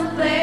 someplace.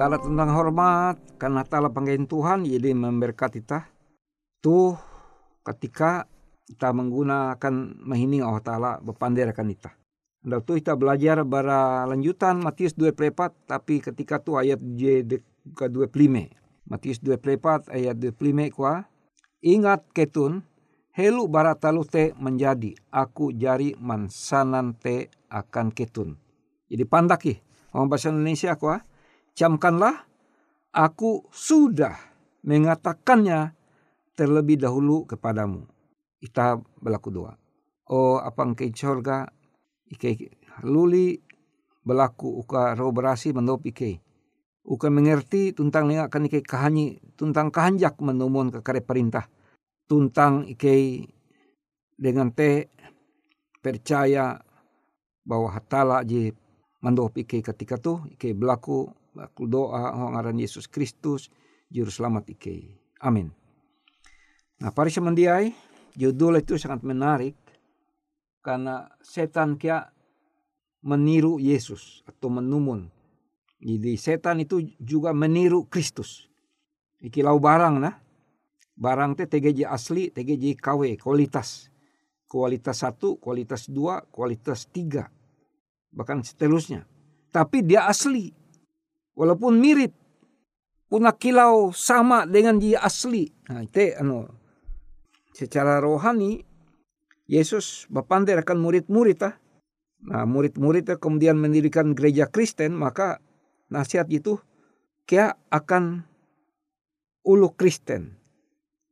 Tala tentang hormat karena tala panggain Tuhan jadi memberkati kita. Tuh ketika kita menggunakan mahining Allah Ta'ala berpanderakan kita. Dan tuh kita belajar bara lanjutan Matius 2 prepat tapi ketika tu ayat J ke 2 plime. Matius 2 prepat ayat 2 plime kuah. Ingat ketun helu bara talu te menjadi aku jari mansanan te akan ketun. Jadi pandaki. Orang bahasa Indonesia kuah. Camkanlah aku sudah mengatakannya terlebih dahulu kepadamu. Kita berlaku doa. Oh apa engkau sorga ike luli berlaku uka roh berasi menop ike. Uka mengerti tentang akan ike kahanyi tentang kahanjak menumun ke kare perintah. Tuntang ike dengan te percaya bahwa hatala je mandop ike ketika tu ike berlaku berlaku doa ngaran Yesus Kristus juru selamat ike. Amin. Nah, pari semendiai judul itu sangat menarik karena setan kia meniru Yesus atau menumun. Jadi setan itu juga meniru Kristus. Ikilau barang nah. Barang teh TGJ asli, TGJ KW, kualitas. Kualitas satu, kualitas dua, kualitas tiga. Bahkan seterusnya. Tapi dia asli. Walaupun mirip. Puna kilau sama dengan dia asli. Nah, itu anu, secara rohani Yesus akan murid-murid ah. Nah murid-murid kemudian mendirikan gereja Kristen maka nasihat itu kia akan ulu Kristen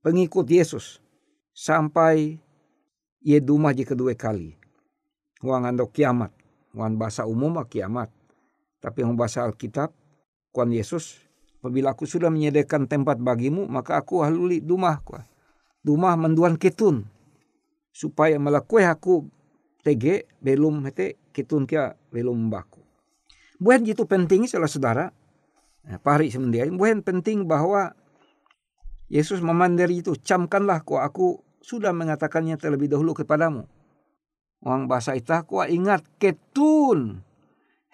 pengikut Yesus sampai ye dumah kedua kali. Wang ando kiamat. Wang bahasa umum kiamat. Tapi yang bahasa Alkitab, kuan Yesus, apabila aku sudah menyediakan tempat bagimu, maka aku haluli dumah. Dumah menduan ketun supaya melakui aku tege belum hete kitun kia belum baku. Bukan itu penting salah saudara. Nah, pari semendia bukan penting bahwa Yesus memandiri itu camkanlah ku aku sudah mengatakannya terlebih dahulu kepadamu. Orang bahasa itu ku ingat ketun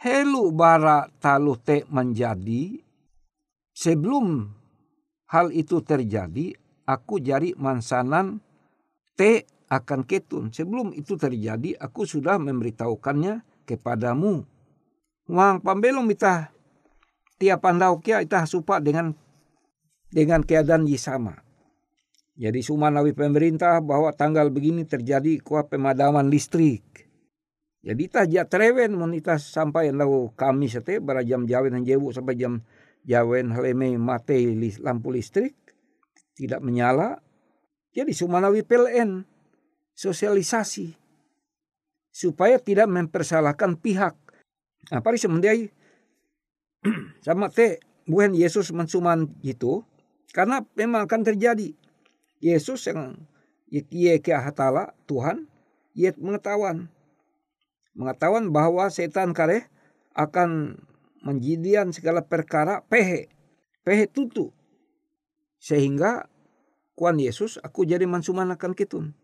helu bara talu te menjadi sebelum hal itu terjadi aku jari mansanan te akan ketun. Sebelum itu terjadi, aku sudah memberitahukannya kepadamu. Wang pambelum kita tiap pandau kia kita supa dengan dengan keadaan yang sama. Jadi sumanawi pemerintah bahwa tanggal begini terjadi kuah pemadaman listrik. Jadi tak ja trewen monita sampai lau kami sete bara jam jawen jebu sampai jam jawen haleme mate lampu listrik tidak menyala. Jadi sumanawi PLN sosialisasi supaya tidak mempersalahkan pihak. Nah, pari semendai sama te bukan Yesus mensuman gitu karena memang akan terjadi. Yesus yang ia ke Tuhan ia mengetahuan mengetahuan bahwa setan kare akan menjidian segala perkara pehe pehe tutu sehingga kuan Yesus aku jadi mansuman akan kitun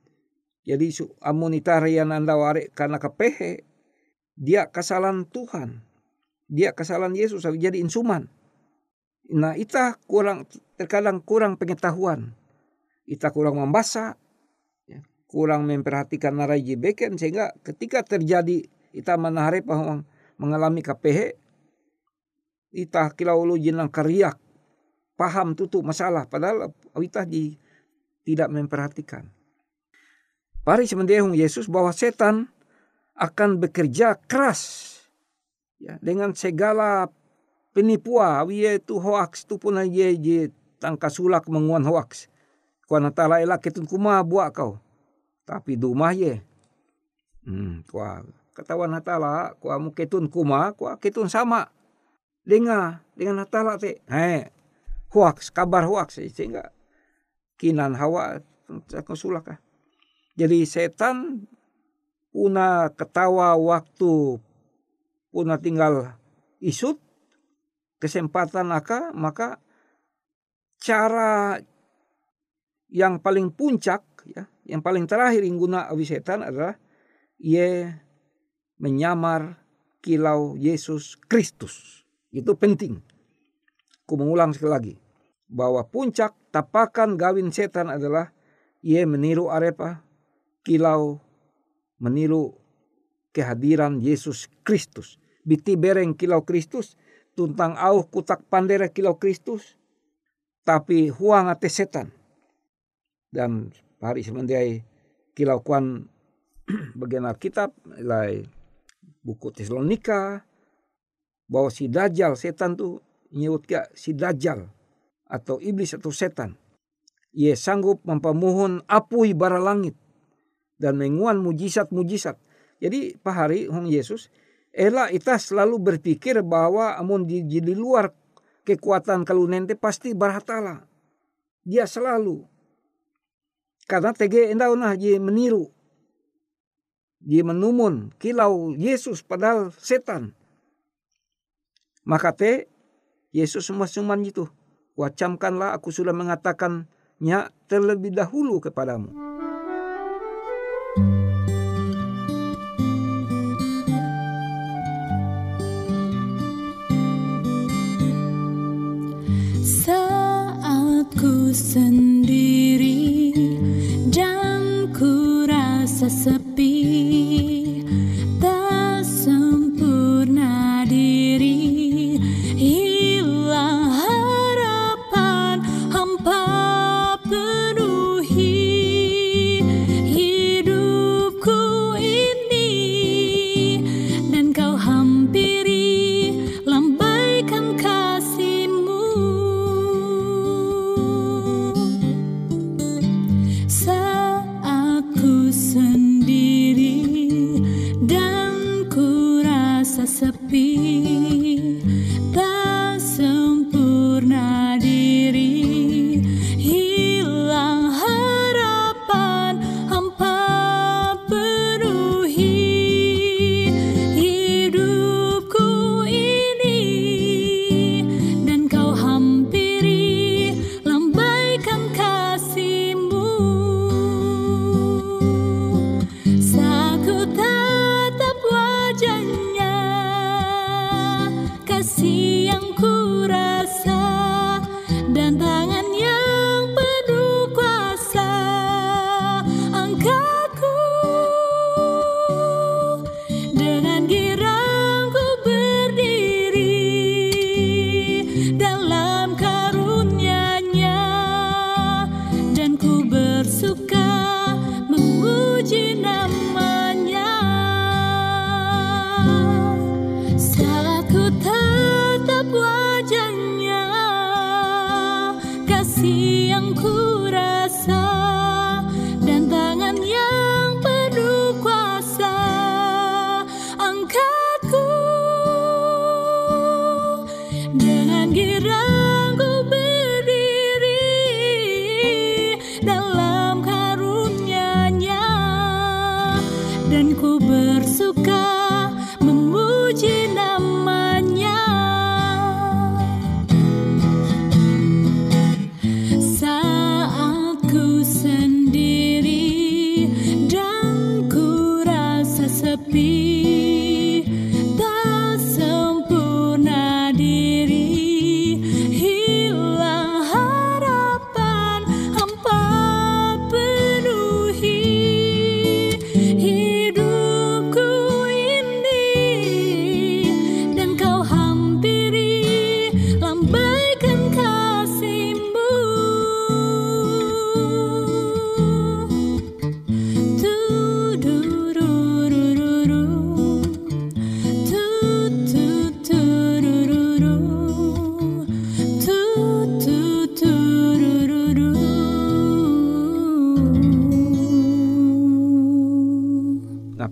jadi amunitarian anda ware karena kepehe dia kesalahan Tuhan. Dia kesalahan Yesus jadi insuman. Nah kita kurang terkadang kurang pengetahuan. Kita kurang membaca, kurang memperhatikan narai beken sehingga ketika terjadi kita menarik bahwa mengalami KPH kita kilau lu jenang kariak paham tutu masalah padahal kita di, tidak memperhatikan. Pari semendehung Yesus bahwa setan akan bekerja keras ya, dengan segala penipuan. Dia itu hoax itu pun aja tangka sulak menguan hoax. Kuan tala elak ketun kuma buat kau. Tapi dumah ye. Hmm, kuah ketahuan hatala kuah mu ketun kuma kuah ketun sama. Dengar dengan hatala te. Hei, hoax kabar hoax sehingga kinan hawa sulak ah. Jadi setan puna ketawa waktu puna tinggal isut kesempatan aka maka cara yang paling puncak ya yang paling terakhir yang guna awi setan adalah ia menyamar kilau Yesus Kristus itu penting ku mengulang sekali lagi bahwa puncak tapakan gawin setan adalah ia meniru arepa kilau meniru kehadiran Yesus Kristus. Biti bereng kilau Kristus tuntang au kutak pandera kilau Kristus tapi huang ate setan. Dan hari semendai kilau kuan bagian Alkitab lai buku Tesalonika bahwa si Dajjal setan tu nyebut si Dajjal atau iblis atau setan. Ia sanggup mempamuhun apui bara langit dan menguan mujizat-mujizat. Jadi Pak Hari, Hong Yesus, Ela kita selalu berpikir bahwa amun di, di luar kekuatan kalunente pasti barhatala. Dia selalu. Karena tege endau nah dia meniru. Dia menumun kilau Yesus padahal setan. Maka te Yesus semua cuman itu. Wacamkanlah aku sudah mengatakannya terlebih dahulu kepadamu. Saat ku sendiri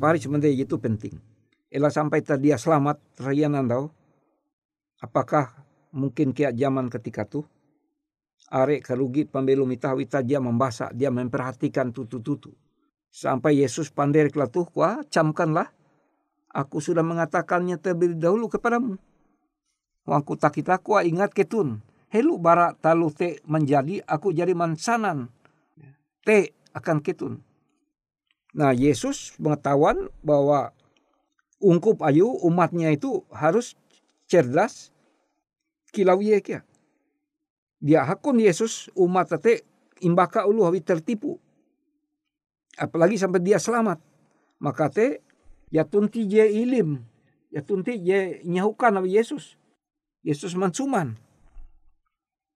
Pari sebenarnya itu penting. Ela sampai dia selamat rayan andau. Apakah mungkin kiat zaman ketika tu are kerugi pembelum itahu ita dia membaca dia memperhatikan tutu-tutu. Sampai Yesus pandai kelatuh kuah camkanlah. Aku sudah mengatakannya terlebih dahulu kepadamu. Wangku tak kita kuah ingat ketun. Helu bara talu te menjadi aku jadi mansanan. Te akan ketun. Nah Yesus pengetahuan bahwa ungkup ayu umatnya itu harus cerdas kilau ye kia. dia hakun Yesus umat tete imbaka ulu hawi tertipu. Apalagi sampai dia selamat. Maka te ya tunti je ilim. Ya tunti je nyahukan hawi Yesus. Yesus mansuman.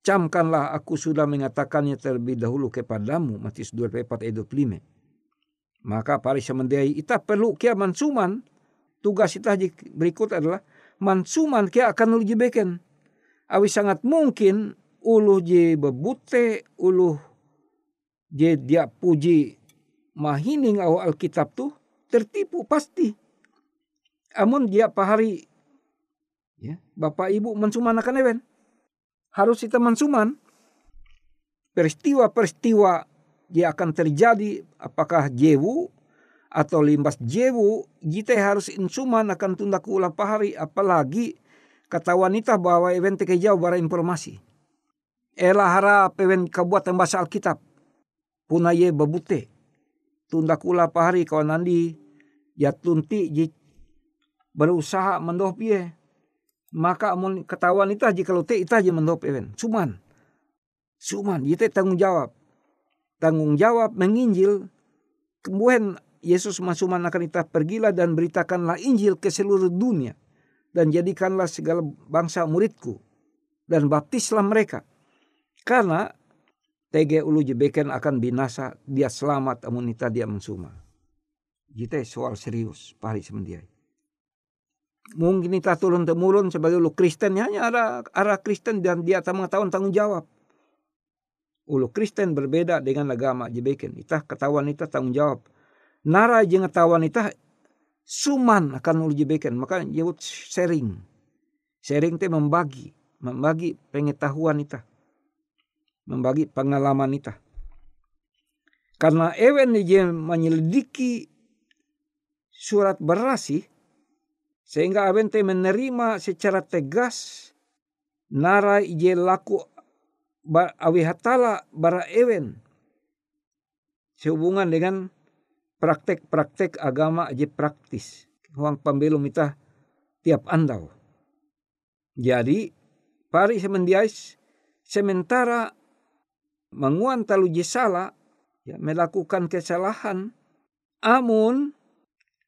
Camkanlah aku sudah mengatakannya terlebih dahulu kepadamu. Matius 24 ayat 25. Maka pari semendai ita perlu kia mansuman. Tugas ita berikut adalah mansuman kia akan uji beken. Awi sangat mungkin ulu je bebute ulu je dia puji mahining au Alkitab tu tertipu pasti. Amun dia pahari ya, Bapak Ibu mensuman akan ewen. Harus kita mensuman peristiwa-peristiwa dia akan terjadi apakah jewu atau limbas jewu kita harus insuman akan tunda ulah pahari apalagi kata wanita bahwa event jauh bara informasi Ela hara pewen kabuat bahasa Alkitab. Puna ye babute. Tunda kula pahari kawan nandi. Ya tunti ji berusaha mendoh pie. Maka amun ketahuan ita ji kalau te ita ji mendoh pewen. Cuman. Cuman. Yite tanggung jawab. Tanggung jawab menginjil. Kemudian Yesus masuman akan kita pergilah dan beritakanlah Injil ke seluruh dunia. Dan jadikanlah segala bangsa muridku. Dan baptislah mereka karena TG ulu jebeken akan binasa, dia selamat amunita dia mensuma. Kita soal serius, pari semendiai. Mungkin kita turun temurun sebagai ulu Kristen, hanya arah, arah Kristen dan dia tak mengetahuan tanggung jawab. Ulu Kristen berbeda dengan agama jebeken. Kita ketahuan kita tanggung jawab. Nara jeng ketahuan kita suman akan ulu jebeken. Maka nyebut sharing. Sharing itu membagi. Membagi pengetahuan kita membagi pengalaman kita. Karena ewen dia menyelidiki surat berasi sehingga awen te menerima secara tegas nara ije laku awi hatala bara ewen sehubungan dengan praktek-praktek agama aja praktis. Huang pembelum kita tiap andau. Jadi, pari semendiais sementara menguan talu salah ya, melakukan kesalahan amun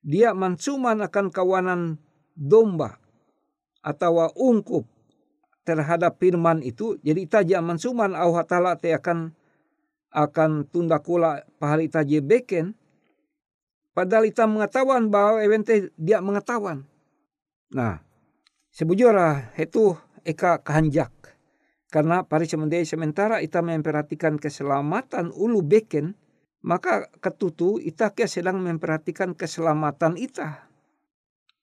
dia mansuman akan kawanan domba atau ungkup terhadap firman itu jadi itaja mansuman au hatala te akan akan tunda kula pahali itaje beken padahal ita mengetahuan bahwa evente dia mengetahuan nah sebujurah itu eka kehanjak karena pari sementara kita memperhatikan keselamatan ulu beken, maka ketutu kita ke sedang memperhatikan keselamatan kita.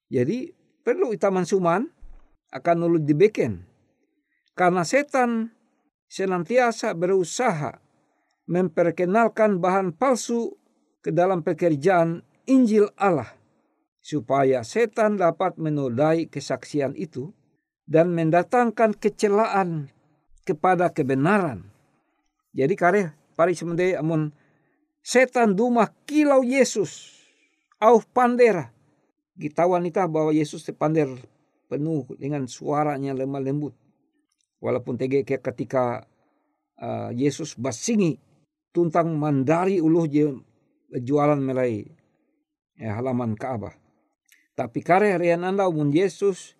Jadi perlu kita mansuman akan ulu di beken. Karena setan senantiasa berusaha memperkenalkan bahan palsu ke dalam pekerjaan Injil Allah supaya setan dapat menodai kesaksian itu dan mendatangkan kecelaan kepada kebenaran. Jadi kare pari semende amun setan duma kilau Yesus au pandera. Kita wanita bahwa Yesus pander penuh dengan suaranya lemah lembut. Walaupun tege ketika uh, Yesus basingi tuntang mandari uluh je jualan melai ya, halaman Ka'bah. Tapi kare rian anda umun Yesus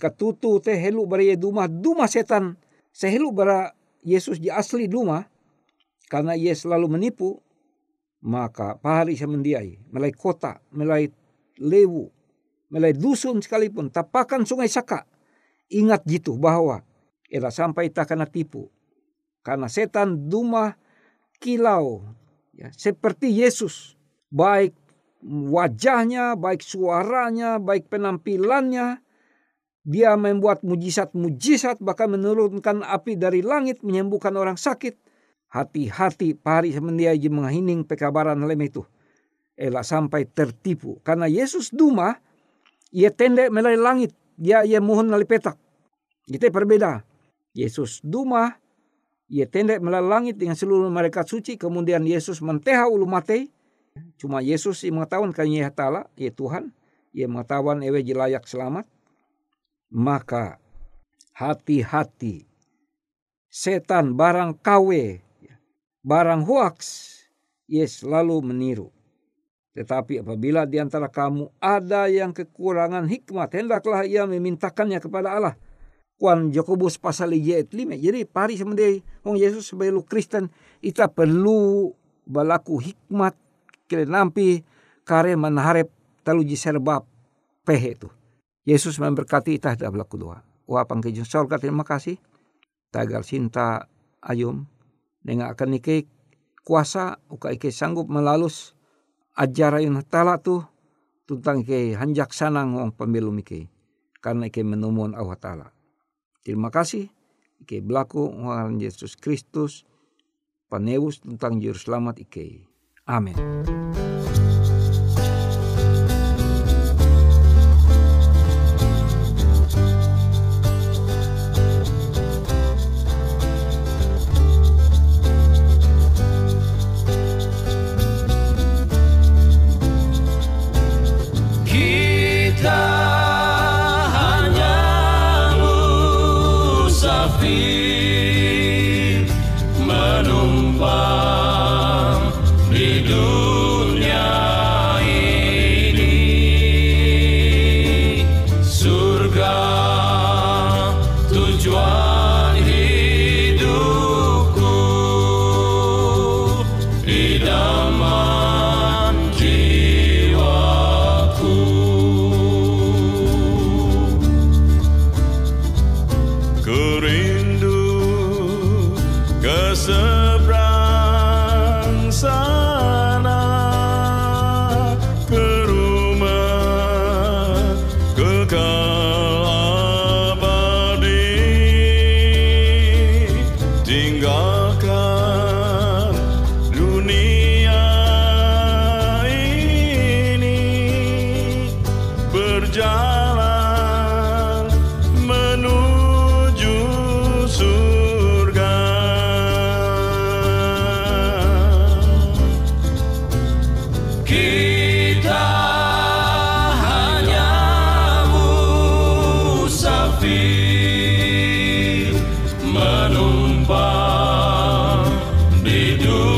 katutu teh helu bari duma duma setan Sehelu bara Yesus di asli duma karena ia selalu menipu maka pahari semendiai melai kota melai lewu melai dusun sekalipun tapakan sungai saka ingat gitu bahwa era sampai tak kena tipu karena setan duma kilau ya, seperti Yesus baik wajahnya baik suaranya baik penampilannya dia membuat mujizat-mujizat bahkan menurunkan api dari langit menyembuhkan orang sakit. Hati-hati pari semendiaji menghining pekabaran lem itu. Ela sampai tertipu. Karena Yesus duma, ia tende melai langit. Dia ia mohon nali petak. Itu berbeda. Yesus duma, ia tende melai langit dengan seluruh mereka suci. Kemudian Yesus menteha ulu mate. Cuma Yesus yang mengetahuan kan ia tala, ia Tuhan. Ia mengetahuan ewe layak selamat maka hati-hati setan, barang KW, barang hoax, ia selalu meniru. Tetapi apabila di antara kamu ada yang kekurangan hikmat, hendaklah ia memintakannya kepada Allah. Kuan Jakobus pasal 5. Jadi pari semenai Wong Yesus sebagai Kristen, kita perlu balaku hikmat kile nampi kare menharap taluji serba pehe itu. Yesus memberkati kita tidak berlaku doa. Wah pangkejun sorga terima kasih. Tagal cinta ayum. Dengan akan nike kuasa uka ike sanggup melalus ajaran tala tu tentang ke hanjak sanang wong pemilu mike karena ke menemuan Allah Ta'ala. Terima kasih ike belaku wong Yesus Kristus panewus tentang juru selamat ike. Amin. you.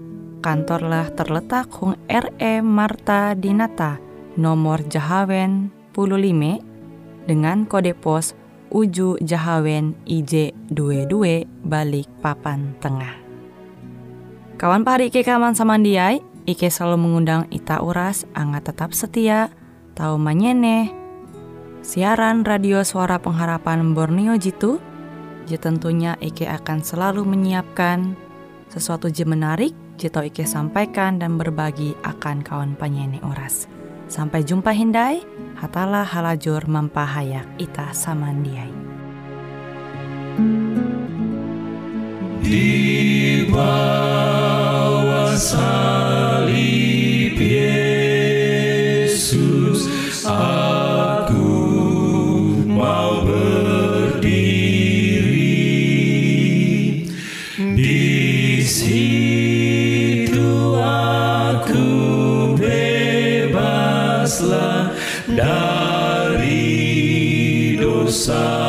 kantorlah terletak Hung RE Marta Dinata, nomor Jahawen 15, dengan kode pos Uju Jahawen IJ22 balik papan tengah. Kawan pahari Ike kaman samandiai, Ike selalu mengundang Ita Uras, angga tetap setia, tahu manyene, siaran radio suara pengharapan Borneo Jitu, tentunya Ike akan selalu menyiapkan sesuatu je menarik, jito Ike sampaikan dan berbagi akan kawan penyanyi Uras. Sampai jumpa Hindai, hatalah halajur mempahayak ita samandiai. Di bawah salib Yesus, dari